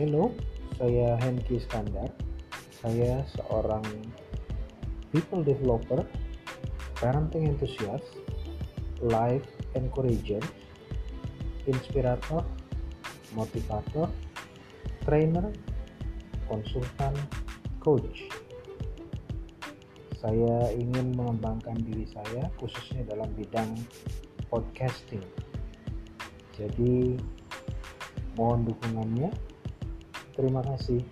Hello, saya Henki Skandar. Saya seorang people developer, parenting enthusiast, life encourager, inspirator, motivator, trainer, konsultan, coach. Saya ingin mengembangkan diri saya khususnya dalam bidang podcasting. Jadi mohon dukungannya. Terima kasih.